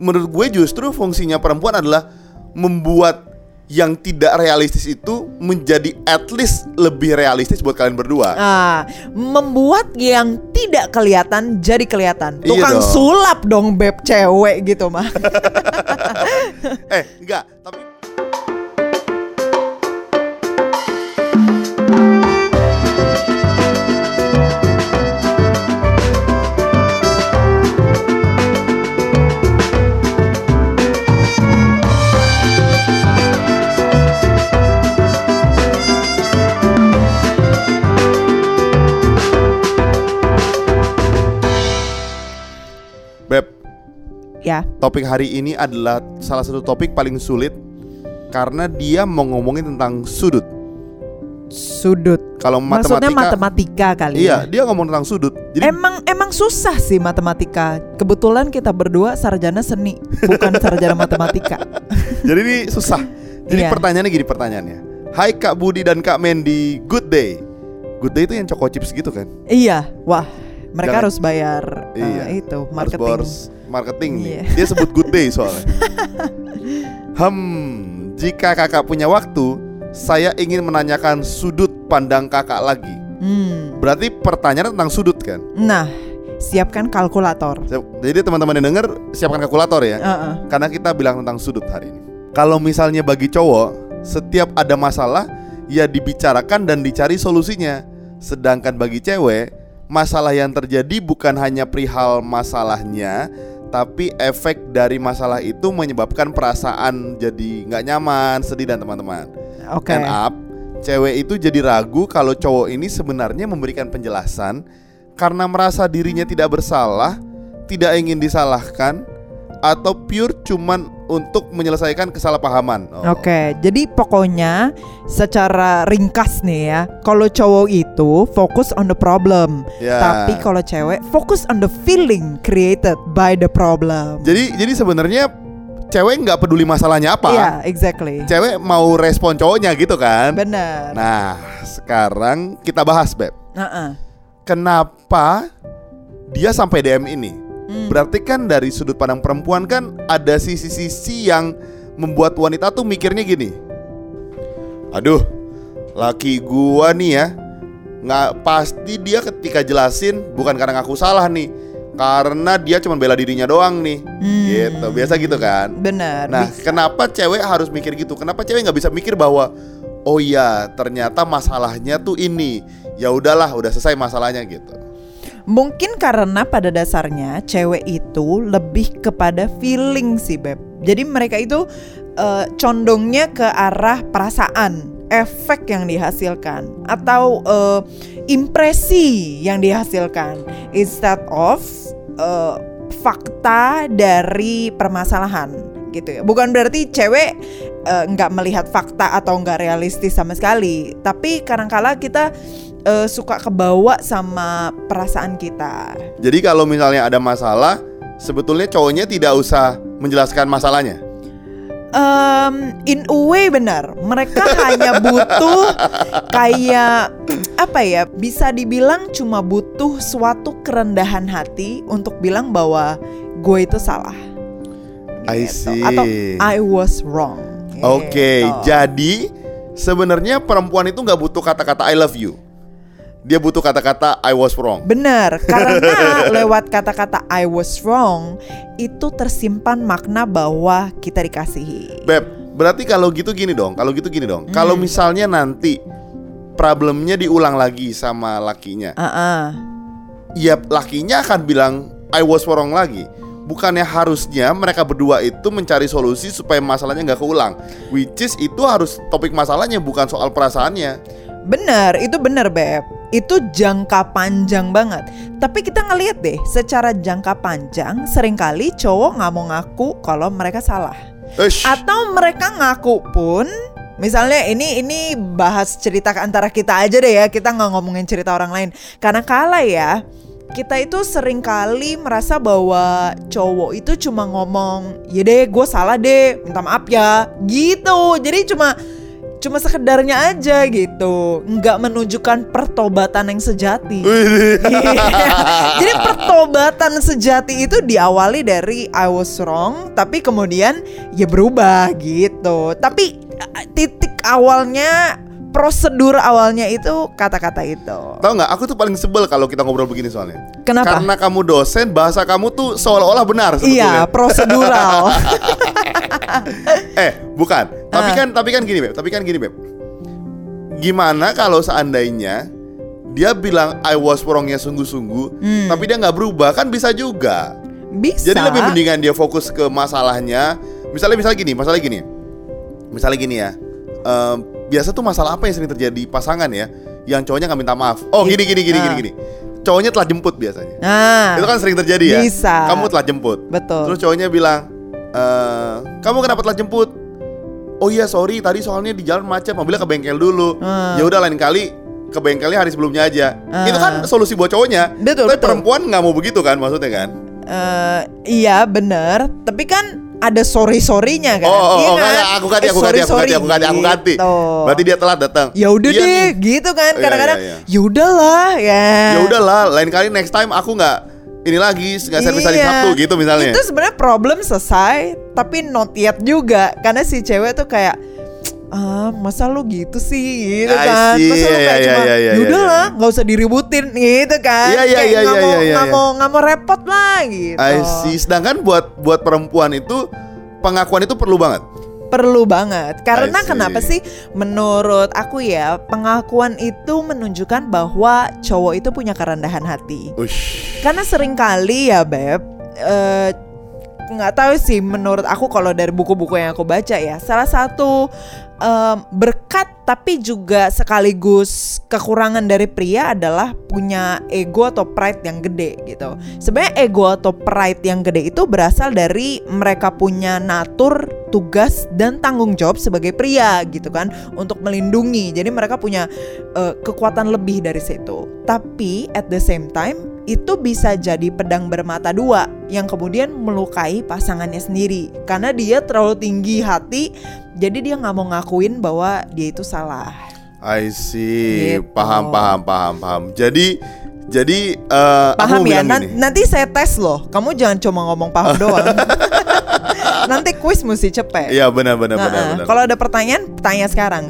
menurut gue justru fungsinya perempuan adalah membuat yang tidak realistis itu menjadi at least lebih realistis buat kalian berdua. Ah, membuat yang tidak kelihatan jadi kelihatan. Iya Tukang dong. sulap dong beb cewek gitu mah. eh, enggak, tapi ya. topik hari ini adalah salah satu topik paling sulit karena dia mau ngomongin tentang sudut. Sudut. Kalau Maksudnya matematika, matematika kali iya, ya. dia ngomong tentang sudut. Jadi Emang emang susah sih matematika. Kebetulan kita berdua sarjana seni, bukan sarjana matematika. Jadi ini susah. Jadi Iya. pertanyaannya gini pertanyaannya. Hai Kak Budi dan Kak Mendy, good day. Good day itu yang choco chips gitu kan? Iya, wah, mereka Jangan- harus bayar Iya. itu Harus marketing. bors marketing nih. Iya. Dia sebut good day soalnya. hmm, jika kakak punya waktu, saya ingin menanyakan sudut pandang kakak lagi. Hmm. Berarti pertanyaan tentang sudut kan? Nah, siapkan kalkulator. Jadi teman-teman yang denger siapkan kalkulator ya. Heeh. Karena kita bilang tentang sudut hari ini. Kalau misalnya bagi cowok, setiap ada masalah ya dibicarakan dan dicari solusinya. Sedangkan bagi cewek, masalah yang terjadi bukan hanya perihal masalahnya, tapi efek dari masalah itu menyebabkan perasaan jadi nggak nyaman, sedih dan teman-teman. Oke. End up, cewek itu jadi ragu kalau cowok ini sebenarnya memberikan penjelasan karena merasa dirinya tidak bersalah, tidak ingin disalahkan, atau pure cuman untuk menyelesaikan kesalahpahaman. Oh. Oke, jadi pokoknya secara ringkas nih ya, kalau cowok itu fokus on the problem, Ya. tapi kalau cewek fokus on the feeling created by the problem. Jadi jadi sebenarnya cewek nggak peduli masalahnya apa. Iya, exactly. Cewek mau respon cowoknya gitu kan. Benar. Nah, sekarang kita bahas, Beb. Heeh. Kenapa dia sampai DM ini? Hmm. Berarti kan dari sudut pandang perempuan kan ada sisi-sisi yang membuat wanita tuh mikirnya gini. Aduh, laki gua nih ya, nggak pasti dia ketika jelasin bukan karena ngaku salah nih, karena dia cuma bela dirinya doang nih, Hmm. gitu. Biasa gitu kan? Benar. Nah, bisa. kenapa cewek harus mikir gitu? Kenapa cewek nggak bisa mikir bahwa oh iya ternyata masalahnya tuh ini, ya udahlah, udah selesai masalahnya gitu. Mungkin karena pada dasarnya cewek itu lebih kepada feeling sih beb. Jadi mereka itu eh, condongnya ke arah perasaan, efek yang dihasilkan atau eh, impresi yang dihasilkan instead of eh, fakta dari permasalahan gitu ya. Bukan berarti cewek eh, nggak melihat fakta atau nggak realistis sama sekali, tapi kadangkala kita eh, suka kebawa sama perasaan kita. Jadi kalau misalnya ada masalah, sebetulnya cowoknya tidak usah menjelaskan masalahnya. Um, in a way benar, mereka hanya butuh kayak apa ya? Bisa dibilang cuma butuh suatu kerendahan hati untuk bilang bahwa gue itu salah. I Gitu. see. Atau I was wrong. Oke, Gitu. jadi sebenarnya perempuan itu nggak butuh kata-kata I love you. Dia butuh kata-kata I was wrong. Benar, karena lewat kata-kata I was wrong itu tersimpan makna bahwa kita dikasihi. Beb, berarti kalau gitu gini dong. Kalau gitu gini dong. Kalau Hmm. misalnya nanti problemnya diulang lagi sama lakinya, Ah, ya lakinya akan bilang I was wrong lagi. Bukannya harusnya mereka berdua itu mencari solusi supaya masalahnya nggak keulang. Which is itu harus topik masalahnya bukan soal perasaannya. Bener, itu bener beb. Itu jangka panjang banget. Tapi kita ngeliat deh, secara jangka panjang, sering kali cowok nggak mau ngaku kalau mereka salah. Ush. Atau mereka ngaku pun, misalnya ini ini bahas cerita antara kita aja deh ya, kita nggak ngomongin cerita orang lain. Karena kala ya, kita itu sering kali merasa bahwa cowok itu cuma ngomong, ya deh gue salah deh, minta maaf ya, gitu. Jadi cuma cuma sekedarnya aja gitu, nggak menunjukkan pertobatan yang sejati. Iya. Jadi pertobatan sejati itu diawali dari I was wrong, tapi kemudian ya berubah gitu. Tapi eh, titik awalnya prosedur awalnya itu kata-kata itu. Tahu nggak? Aku tuh paling sebel kalau kita ngobrol begini soalnya. Kenapa? Karena kamu dosen, bahasa kamu tuh seolah-olah benar sebetulnya. Iya, prosedural. eh, bukan. Tapi Ah. kan tapi kan gini, Beb. Tapi kan gini, Beb. Gimana kalau seandainya dia bilang I was wrongnya sungguh-sungguh, Hmm. tapi dia nggak berubah kan bisa juga. Bisa. Jadi lebih mendingan dia fokus ke masalahnya. Misalnya misalnya gini, masalah gini. Misalnya gini ya. em, biasa tuh masalah apa yang sering terjadi di pasangan ya? Yang cowoknya nggak minta maaf. Oh gini gini gini gini Ah. gini. Cowoknya telah jemput biasanya. Nah, Itu kan sering terjadi ya. Bisa. Kamu telah jemput. betul. Terus cowoknya bilang, eh kamu kenapa telah jemput? Oh iya sorry tadi soalnya di jalan macet mobilnya ke bengkel dulu. Ah. Ya udah lain kali ke bengkelnya hari sebelumnya aja. Ah. Itu kan solusi buat cowoknya. Betul, Tapi betul. perempuan nggak mau begitu kan maksudnya kan? Eh, iya bener, tapi kan ada sorry sorrynya kan? Oh, oh, Iya oh, kan? aku ganti, Eh, aku ganti, aku ganti, aku ganti, aku ganti. gitu. Berarti dia telat datang. Ya udah Iya deh, nih. gitu kan? Iya, Kadang-kadang, iya, iya. ya udahlah ya. Ya udahlah, lain kali next time aku nggak ini lagi nggak servis hari Iya. Sabtu gitu misalnya. Itu sebenarnya problem selesai, tapi not yet juga, karena si cewek tuh kayak ah masa lu gitu sih? Gitu kan. see, masa lu iya, kayak iya, cuma iya, iya, yaudahlah nggak usah diributin gitu kan. Iya, iya, Kayak iya, nggak iya, mau iya, nggak iya. mau nggak mau repot lah gitu. I see. Sedangkan buat buat perempuan itu pengakuan itu perlu banget. perlu banget. Karena kenapa sih? Menurut aku ya pengakuan itu menunjukkan bahwa cowok itu punya kerendahan hati. Ush. karena sering kali ya beb eh, nggak tahu sih menurut aku kalau dari buku-buku yang aku baca ya. Salah satu em, berkat tapi juga sekaligus kekurangan dari pria adalah punya ego atau pride yang gede gitu. Sebenarnya ego atau pride yang gede itu berasal dari mereka punya natur tugas dan tanggung jawab sebagai pria gitu kan untuk melindungi. Jadi mereka punya eh, kekuatan lebih dari situ. Tapi at the same time itu bisa jadi pedang bermata dua yang kemudian melukai pasangannya sendiri karena dia terlalu tinggi hati jadi dia nggak mau ngakuin bahwa dia itu salah I see. Gitu. Paham, paham, paham, paham. Jadi jadi aku paham ya Nan- gini. nanti saya tes loh kamu jangan cuma ngomong paham doang nanti kuis mesti cepet Iya benar benar Nah, benar benar. kalau ada pertanyaan tanya sekarang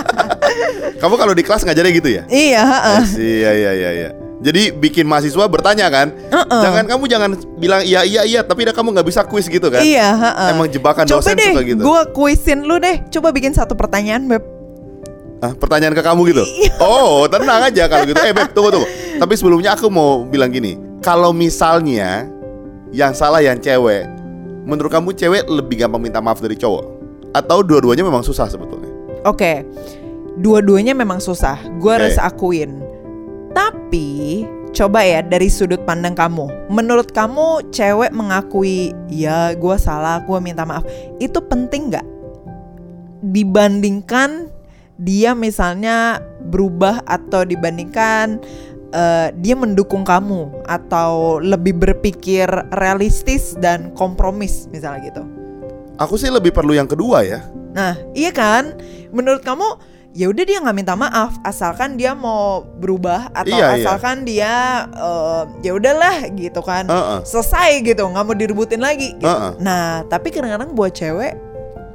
Kamu kalau di kelas ngajarnya gitu ya? iya Iya iya iya iya. Jadi bikin mahasiswa bertanya kan? Heeh. Jangan kamu jangan bilang iya iya iya tapi dah kamu nggak bisa kuis gitu kan? Iya, heeh. Emang jebakan Coba dosen deh, suka gitu. gue kuisin lu deh. Coba bikin satu pertanyaan, Beb. Ah, pertanyaan ke kamu gitu. Iya. Oh, tenang aja kalau gitu. Eh, Beb, tunggu tunggu. Tapi sebelumnya aku mau bilang gini. Kalau misalnya yang salah yang cewek, menurut kamu cewek lebih gampang minta maaf dari cowok? Atau dua-duanya memang susah sebetulnya? Oke, dua-duanya memang susah. Gue Oke. harus akuin. Tapi coba ya dari sudut pandang kamu. Menurut kamu cewek mengakui ya gue salah, gue minta maaf. Itu penting nggak? Dibandingkan dia misalnya berubah atau dibandingkan eh, dia mendukung kamu atau lebih berpikir realistis dan kompromis misalnya gitu. Aku sih lebih perlu yang kedua ya. Nah, iya kan? Menurut kamu ya udah dia nggak minta maaf asalkan dia mau berubah atau Iya, iya. asalkan dia eh, ya udahlah gitu kan. Heeh. Selesai gitu, nggak mau direbutin lagi gitu. Heeh. Nah, tapi kadang-kadang buat cewek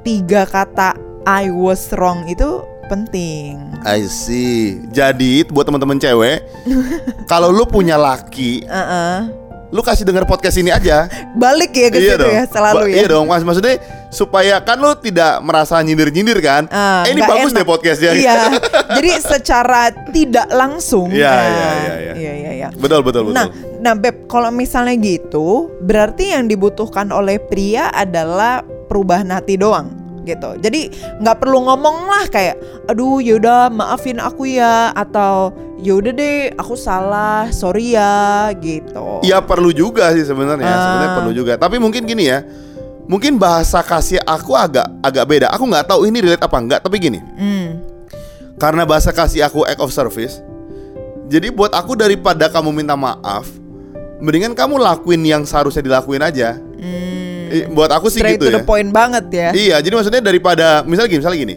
tiga kata I was wrong itu penting. I see. Jadi buat teman-teman cewek, kalau lu punya laki, Heeh. Lu kasih denger podcast ini aja. Balik ya ke situ ya selalu Ba- ya. Iya dong, Mas. Maksudnya supaya kan lu tidak merasa nyindir-nyindir kan? Ah, eh, ini bagus enak. deh podcastnya. Iya. Jadi secara tidak langsung. Iya, nah, iya, iya, iya. Iya, iya, iya. Betul, betul, betul. Nah, nah Beb, kalau misalnya gitu, berarti yang dibutuhkan oleh pria adalah perubahan hati doang gitu. Jadi nggak perlu ngomong lah kayak, aduh yaudah maafin aku ya atau yaudah deh aku salah, sorry ya gitu. Iya perlu juga sih sebenarnya. Ah. Sebenarnya perlu juga. Tapi mungkin gini ya. Mungkin bahasa kasih aku agak agak beda. Aku nggak tahu ini relate apa enggak, tapi gini. Hmm. Karena bahasa kasih aku act of service. Jadi buat aku daripada kamu minta maaf, mendingan kamu lakuin yang seharusnya dilakuin aja. Eh, Buat aku sih Straight gitu to ya. the point banget ya. Iya, jadi maksudnya daripada misalnya gini, misalnya gini.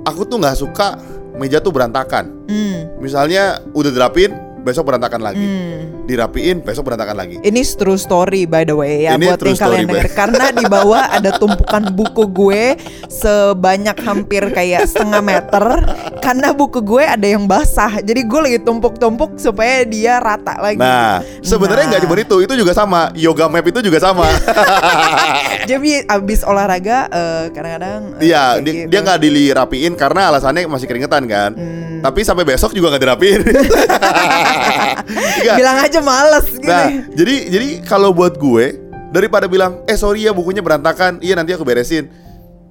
aku tuh nggak suka meja tuh berantakan. Hmm. Misalnya udah dirapin, besok berantakan lagi. Hmm. Dirapiin, besok berantakan lagi. Ini true story by the way ya Ini buat yang kalian denger karena di bawah ada tumpukan buku gue sebanyak hampir kayak setengah meter karena buku gue ada yang basah jadi gue lagi tumpuk-tumpuk supaya dia rata lagi. Nah, sebenarnya nggak Nah. cuma itu, itu juga sama. Yoga map itu juga sama. Jadi abis olahraga eh, kadang-kadang eh, Iya, dia gitu. dia nggak dirapiin karena alasannya masih keringetan kan. Hmm. Tapi sampai besok juga nggak dirapiin. Bilang aja males gitu. Nah, jadi jadi kalau buat gue daripada bilang, "Eh, sorry ya bukunya berantakan. Iya, nanti aku beresin."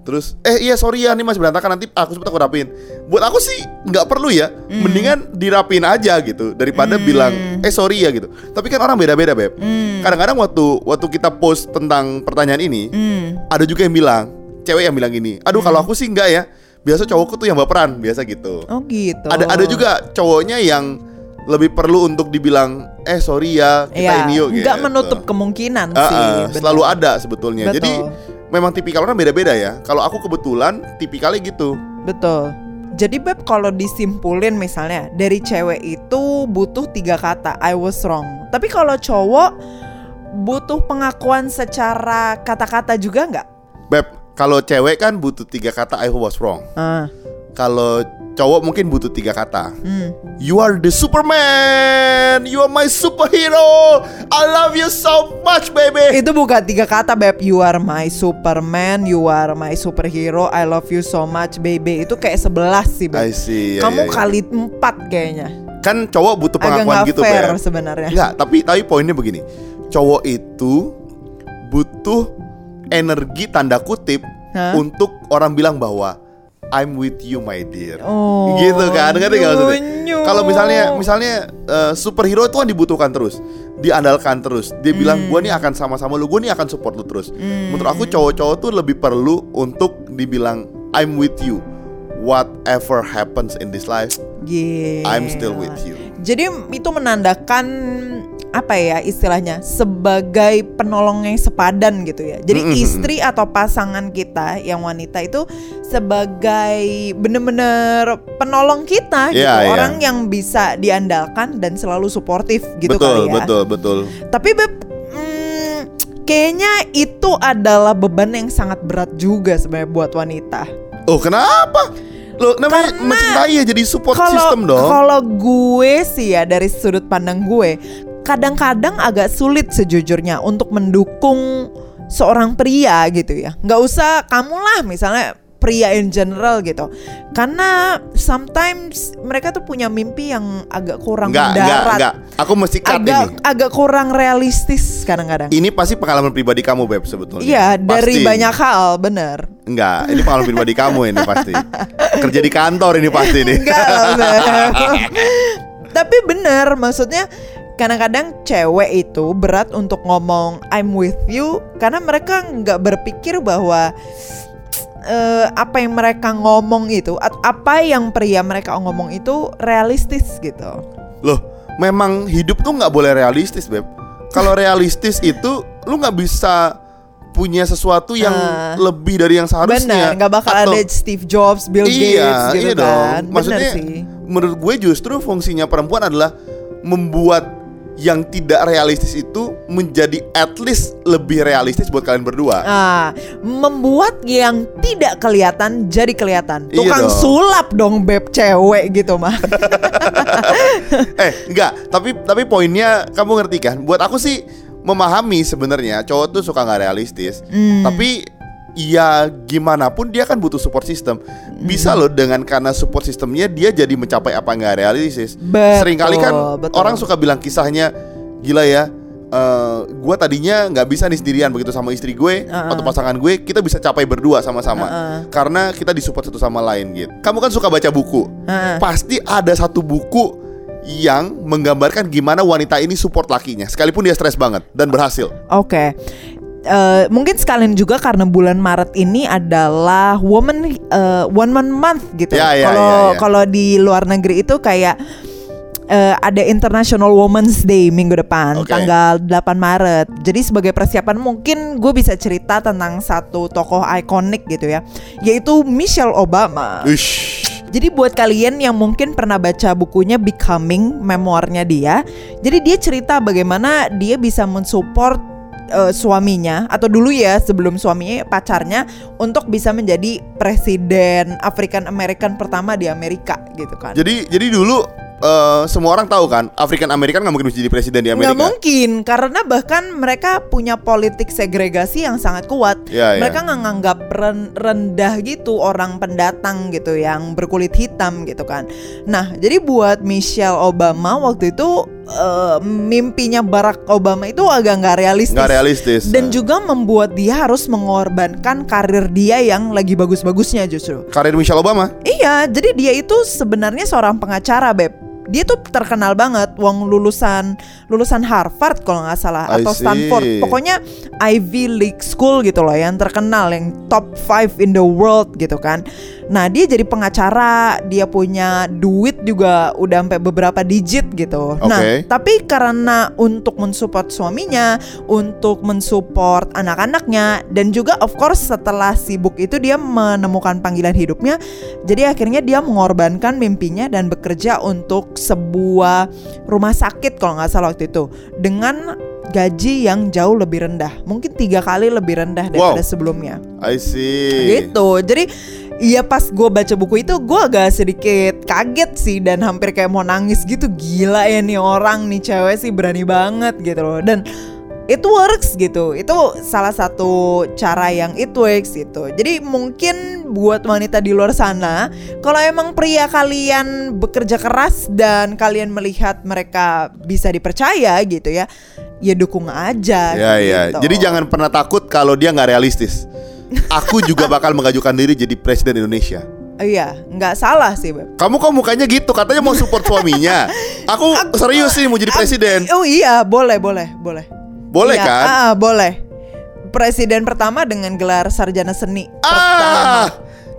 Terus, "Eh, iya sorry ya, ini masih berantakan. Nanti aku sempat aku rapiin." Buat aku sih nggak perlu ya. Hmm. Mendingan dirapiin aja gitu daripada bilang, "Eh, sorry ya" gitu. Tapi kan orang beda-beda, Beb. Hmm. Kadang-kadang waktu waktu kita post tentang pertanyaan ini, Hmm. ada juga yang bilang, cewek yang bilang gini, "Aduh, kalau aku sih enggak ya. Biasa cowokku tuh yang baperan, biasa gitu." Oh gitu. Ada ada juga cowoknya yang lebih perlu untuk dibilang eh sorry ya kita Iya, ini yuk nggak gitu. menutup kemungkinan Ah, sih. ah, bener. selalu ada sebetulnya. Betul. Jadi memang tipikal orang beda-beda ya. Kalau aku kebetulan tipikalnya gitu. Betul. Jadi beb kalau disimpulin misalnya dari cewek itu butuh tiga kata I was wrong. Tapi kalau cowok butuh pengakuan secara kata-kata juga nggak? Beb, kalau cewek kan butuh tiga kata I was wrong. Ah, Kalau cowok mungkin butuh tiga kata. hmm. You are the Superman. You are my superhero. I love you so much, baby. Itu bukan tiga kata beb. You are my Superman, you are my superhero, I love you so much, baby. Itu kayak sebelas sih beb. I see. ya, Kamu ya, ya. kali empat kayaknya. kan cowok butuh Agak pengakuan nggak gitu, fair Beb. sebenarnya. Enggak, tapi tapi poinnya begini. Cowok itu butuh energi tanda kutip Hah? untuk orang bilang bahwa I'm with you my dear. Oh, gitu kan, ngerti nggak maksudnya? Kalau misalnya misalnya eh, superhero itu kan dibutuhkan terus, diandalkan terus. Dia bilang Hmm. gua nih akan sama-sama lu, gua nih akan support lu terus. Menurut aku cowok-cowok tuh lebih perlu untuk dibilang I'm with you. Whatever happens in this life, Gila. I'm still with you. Jadi itu menandakan apa ya istilahnya sebagai penolong yang sepadan gitu ya. Jadi istri atau pasangan kita yang wanita itu sebagai bener-bener penolong kita gitu, Iya, iya. orang yang bisa diandalkan dan selalu suportif gitu betul, kali ya. betul, betul. Tapi beb, mm, kayaknya itu adalah beban yang sangat berat juga sebenarnya buat wanita. Oh kenapa? Lo namanya Karena mencintai ya jadi support Kalau system dong. kalau gue sih ya dari sudut pandang gue, kadang-kadang agak sulit sejujurnya untuk mendukung seorang pria gitu ya. Nggak usah kamu lah misalnya pria in general gitu. Karena sometimes mereka tuh punya mimpi yang agak kurang Enggak, enggak, mendarat. enggak. Aku mesti cut Agak ini. agak kurang realistis kadang-kadang. Ini pasti pengalaman pribadi kamu Beb sebetulnya. Iya, dari banyak hal, bener. Enggak, ini pengalaman pribadi kamu ini pasti. Kerja di kantor ini pasti nih. Enggak. Tapi bener, maksudnya kadang-kadang cewek itu berat untuk ngomong I'm with you karena mereka nggak berpikir bahwa eh, apa yang mereka ngomong itu, apa yang pria mereka ngomong itu realistis gitu. Loh, memang hidup tuh nggak boleh realistis, Beb. Kalau realistis itu lu nggak bisa punya sesuatu yang Ah. lebih dari yang seharusnya. Bener, nggak bakal Atau- ada Steve Jobs, Bill iya, Gates gitu iya kan. dong. Bener Maksudnya sih. menurut gue justru fungsinya perempuan adalah membuat yang tidak realistis itu menjadi at least lebih realistis buat kalian berdua. Ah, membuat yang tidak kelihatan jadi kelihatan. Iya Tukang dong. sulap dong beb cewek gitu mah. eh, enggak, tapi tapi poinnya kamu ngerti kan? Buat aku sih memahami sebenarnya cowok tuh suka nggak realistis. Hmm. Tapi ya gimana pun dia kan butuh support system. Bisa Hmm. loh dengan karena support systemnya dia jadi mencapai apa nggak realistis. Betul, Seringkali kan betul. orang suka bilang kisahnya gila ya. eh gue tadinya nggak bisa nih sendirian begitu sama istri gue Uh-uh. atau pasangan gue kita bisa capai berdua sama-sama Uh-uh. karena kita disupport satu sama lain gitu. Kamu kan suka baca buku, Uh-uh. pasti ada satu buku yang menggambarkan gimana wanita ini support lakinya sekalipun dia stres banget dan berhasil. Oke. Eh, mungkin sekalian juga karena bulan Maret ini adalah Woman eh, One Man Month gitu. Ya, ya, Kalau ya, ya. kalau di luar negeri itu kayak eh, ada International Women's Day minggu depan Oke. tanggal 8 Maret. Jadi sebagai persiapan mungkin gue bisa cerita tentang satu tokoh ikonik gitu ya, yaitu Michelle Obama. Ush. Jadi buat kalian yang mungkin pernah baca bukunya Becoming, memoirnya dia, jadi dia cerita bagaimana dia bisa mensupport eh, suaminya atau dulu ya sebelum suaminya pacarnya untuk bisa menjadi presiden African American pertama di Amerika gitu kan. Jadi jadi dulu eh, semua orang tahu kan African American nggak mungkin bisa jadi presiden di Amerika. Nggak mungkin karena bahkan mereka punya politik segregasi yang sangat kuat. Ya, ya. mereka nggak nganggap ren- rendah gitu orang pendatang gitu yang berkulit hitam gitu kan. Nah jadi buat Michelle Obama waktu itu eh, mimpinya Barack Obama itu agak nggak realistis. Nggak realistis. Dan juga membuat dia harus mengorbankan karir dia yang lagi bagus-bagusnya justru. karir Michelle Obama. Iya, jadi dia itu sebenarnya seorang pengacara, Beb. Dia tuh terkenal banget, wong lulusan lulusan Harvard kalau nggak salah I atau see. Stanford. Pokoknya Ivy League School gitu loh, yang terkenal, yang top 5 in the world gitu kan. Nah dia jadi pengacara, dia punya duit juga udah sampai beberapa digit gitu. Nah Oke. tapi karena untuk mensupport suaminya, untuk mensupport anak-anaknya, dan juga of course setelah sibuk itu dia menemukan panggilan hidupnya, jadi akhirnya dia mengorbankan mimpinya dan bekerja untuk sebuah rumah sakit kalau nggak salah waktu itu dengan gaji yang jauh lebih rendah, mungkin tiga kali lebih rendah daripada Wow. sebelumnya I see. gitu jadi Iya pas gue baca buku itu gue agak sedikit kaget sih dan hampir kayak mau nangis gitu gila ya nih orang nih cewek sih berani banget gitu loh dan it works gitu itu salah satu cara yang it works gitu jadi mungkin buat wanita di luar sana kalau emang pria kalian bekerja keras dan kalian melihat mereka bisa dipercaya gitu ya ya dukung aja Ya ya. gitu. Jadi jangan pernah takut kalau dia nggak realistis. Aku juga bakal mengajukan diri jadi presiden Indonesia. iya nggak salah sih Beb Kamu kok mukanya gitu? Katanya mau support suaminya. Aku serius sih mau jadi presiden. Oh iya, boleh, boleh, boleh. Boleh Iya, kan? ah, boleh. Presiden pertama dengan gelar sarjana seni. Ah, pertama.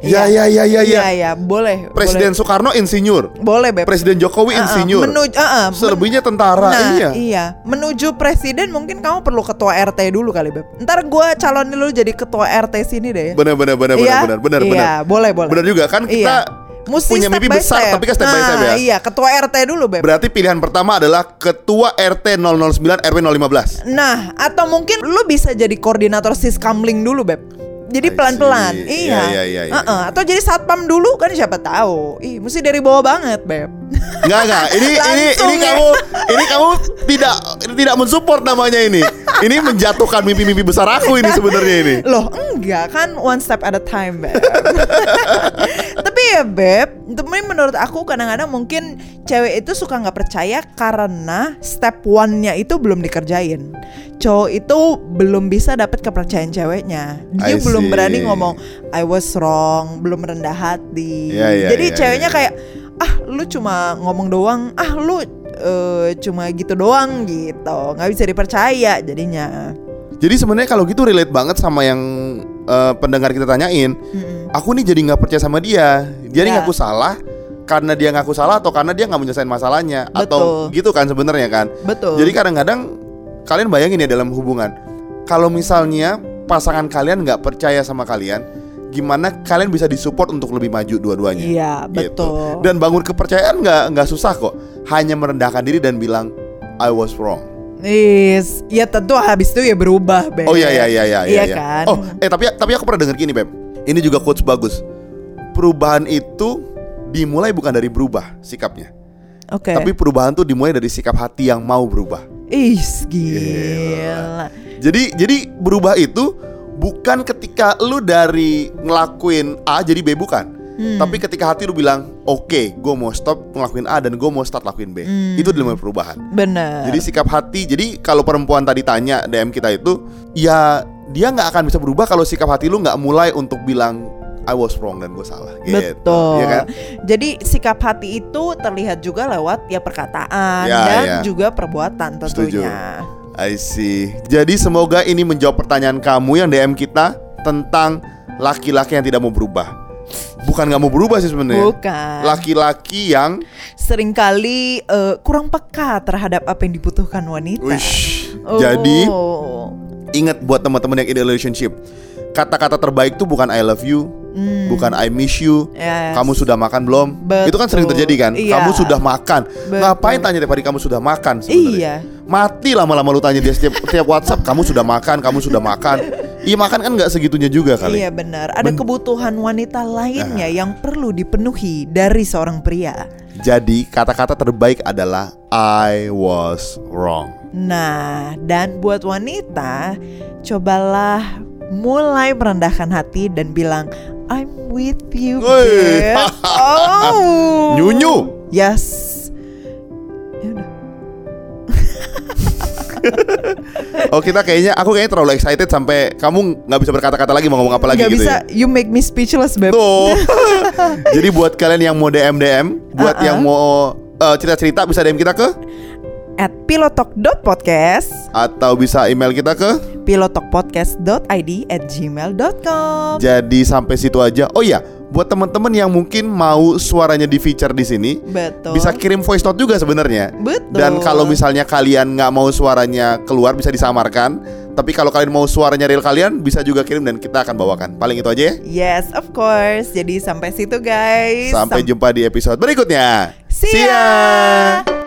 ya ya ya ya ya. Iya, iya, boleh. Presiden Soekarno insinyur, boleh, boleh Beb. Presiden Jokowi Ah, ah, insinyur, menuju, ah, ah, men- selebihnya tentara. Nah, iya. Menuju presiden mungkin kamu perlu ketua RT dulu kali, Beb. Ntar gua calonin lu jadi ketua RT sini deh. Benar benar benar benar Iya? benar benar Iya, benar. boleh, boleh. Benar juga kan kita Iya. Mesti punya mimpi besar step. tapi kan step by step Nah, ya. Iya, ketua RT dulu, Beb. Berarti pilihan pertama adalah ketua RT 009 RW 015. Nah, atau mungkin lu bisa jadi koordinator siskamling dulu, Beb. Jadi pelan-pelan. Iya. Iya, iya, iya, Uh-uh. Atau jadi satpam dulu kan siapa tahu. Ih, mesti dari bawah banget, Beb. Enggak enggak. Ini ini ini ya. kamu ini kamu tidak tidak mensupport namanya ini. Ini menjatuhkan mimpi-mimpi besar aku ini sebenarnya ini. Loh, enggak kan one step at a time, Beb. Ya, Beb, tapi menurut aku kadang-kadang mungkin cewek itu suka nggak percaya karena step one-nya itu belum dikerjain. Cowok itu belum bisa dapat kepercayaan ceweknya. Dia I belum see. berani ngomong I was wrong, belum rendah hati. Iya, iya, Jadi iya, ceweknya iya. kayak ah lu cuma ngomong doang, ah lu eh, cuma gitu doang gitu, nggak bisa dipercaya jadinya. Jadi sebenarnya kalau gitu relate banget sama yang eh, pendengar kita tanyain. Mm-mm. Aku nih jadi nggak percaya sama dia. Dia nih Ya. ngaku salah karena dia ngaku salah atau karena dia nggak menyelesaikan masalahnya atau Betul. gitu kan sebenarnya kan. Betul. Jadi kadang-kadang kalian bayangin ya dalam hubungan, kalau misalnya pasangan kalian nggak percaya sama kalian, gimana kalian bisa disupport untuk lebih maju dua-duanya? Iya, Gitu. betul. Dan bangun kepercayaan nggak nggak susah kok, hanya merendahkan diri dan bilang I was wrong. Is, ya tentu habis itu ya berubah, Beb. Oh iya iya iya iya Iya iya. kan? Oh eh tapi tapi aku pernah dengar gini Beb. Ini juga quotes bagus. Perubahan itu dimulai bukan dari berubah sikapnya, Oke. tapi perubahan tuh dimulai dari sikap hati yang mau berubah. Is gila. Jadi jadi berubah itu bukan ketika lu dari ngelakuin A jadi B bukan. Hmm. Tapi ketika hati lu bilang, "Oke, gue mau stop ngelakuin A dan gue mau start lakuin B." Hmm. Itu dimulai perubahan. Bener. Jadi sikap hati. Jadi kalau perempuan tadi tanya DM kita itu, ya dia nggak akan bisa berubah kalau sikap hati lu nggak mulai untuk bilang I was wrong dan gue salah. Gitu. Betul. Ya kan? Jadi sikap hati itu terlihat juga lewat ya perkataan Ya, dan ya. juga perbuatan Setuju. tentunya. I see. Jadi semoga ini menjawab pertanyaan kamu yang DM kita tentang laki-laki yang tidak mau berubah. Bukan nggak mau berubah sih sebenarnya. Bukan. Laki-laki yang Seringkali eh, kurang peka terhadap apa yang dibutuhkan wanita. wish. Oh. Jadi ingat buat teman-teman yang in a relationship. Kata-kata terbaik tuh bukan I love you, bukan I miss you. Yes. Kamu sudah makan belum? Betul. Itu kan sering terjadi kan? Iya. Kamu sudah makan. Betul. Ngapain tanya tiap hari kamu sudah makan sebenarnya? Iya. Mati lama-lama lu tanya dia setiap setiap WhatsApp, kamu sudah makan, kamu sudah makan. Iya makan kan nggak segitunya juga kali. Iya benar. Ada kebutuhan wanita lainnya yang perlu dipenuhi dari seorang pria. Jadi kata-kata terbaik adalah I was wrong. Nah, dan buat wanita, cobalah mulai merendahkan hati dan bilang I'm with you, babe. Oh. Nyunyu. Yes. Oh kita kayaknya aku kayaknya terlalu excited sampai kamu nggak bisa berkata-kata lagi mau ngomong apa lagi Nggak gitu bisa, ya. you make me speechless, babe. Tuh. Jadi buat kalian yang mau DM DM, buat Uh-uh. yang mau eh, cerita-cerita bisa DM kita ke At pilotalk.podcast atau bisa email kita ke. pilotalkpodcast.id at gmail.com Jadi sampai situ aja. Oh iya, buat teman-teman yang mungkin mau suaranya di feature di sini, Betul bisa kirim voice note juga sebenarnya. Betul Dan kalau misalnya kalian nggak mau suaranya keluar bisa disamarkan. Tapi kalau kalian mau suaranya real kalian bisa juga kirim dan kita akan bawakan. Paling itu aja ya. Yes, of course Jadi sampai situ guys Sampai jumpa di episode berikutnya. See ya.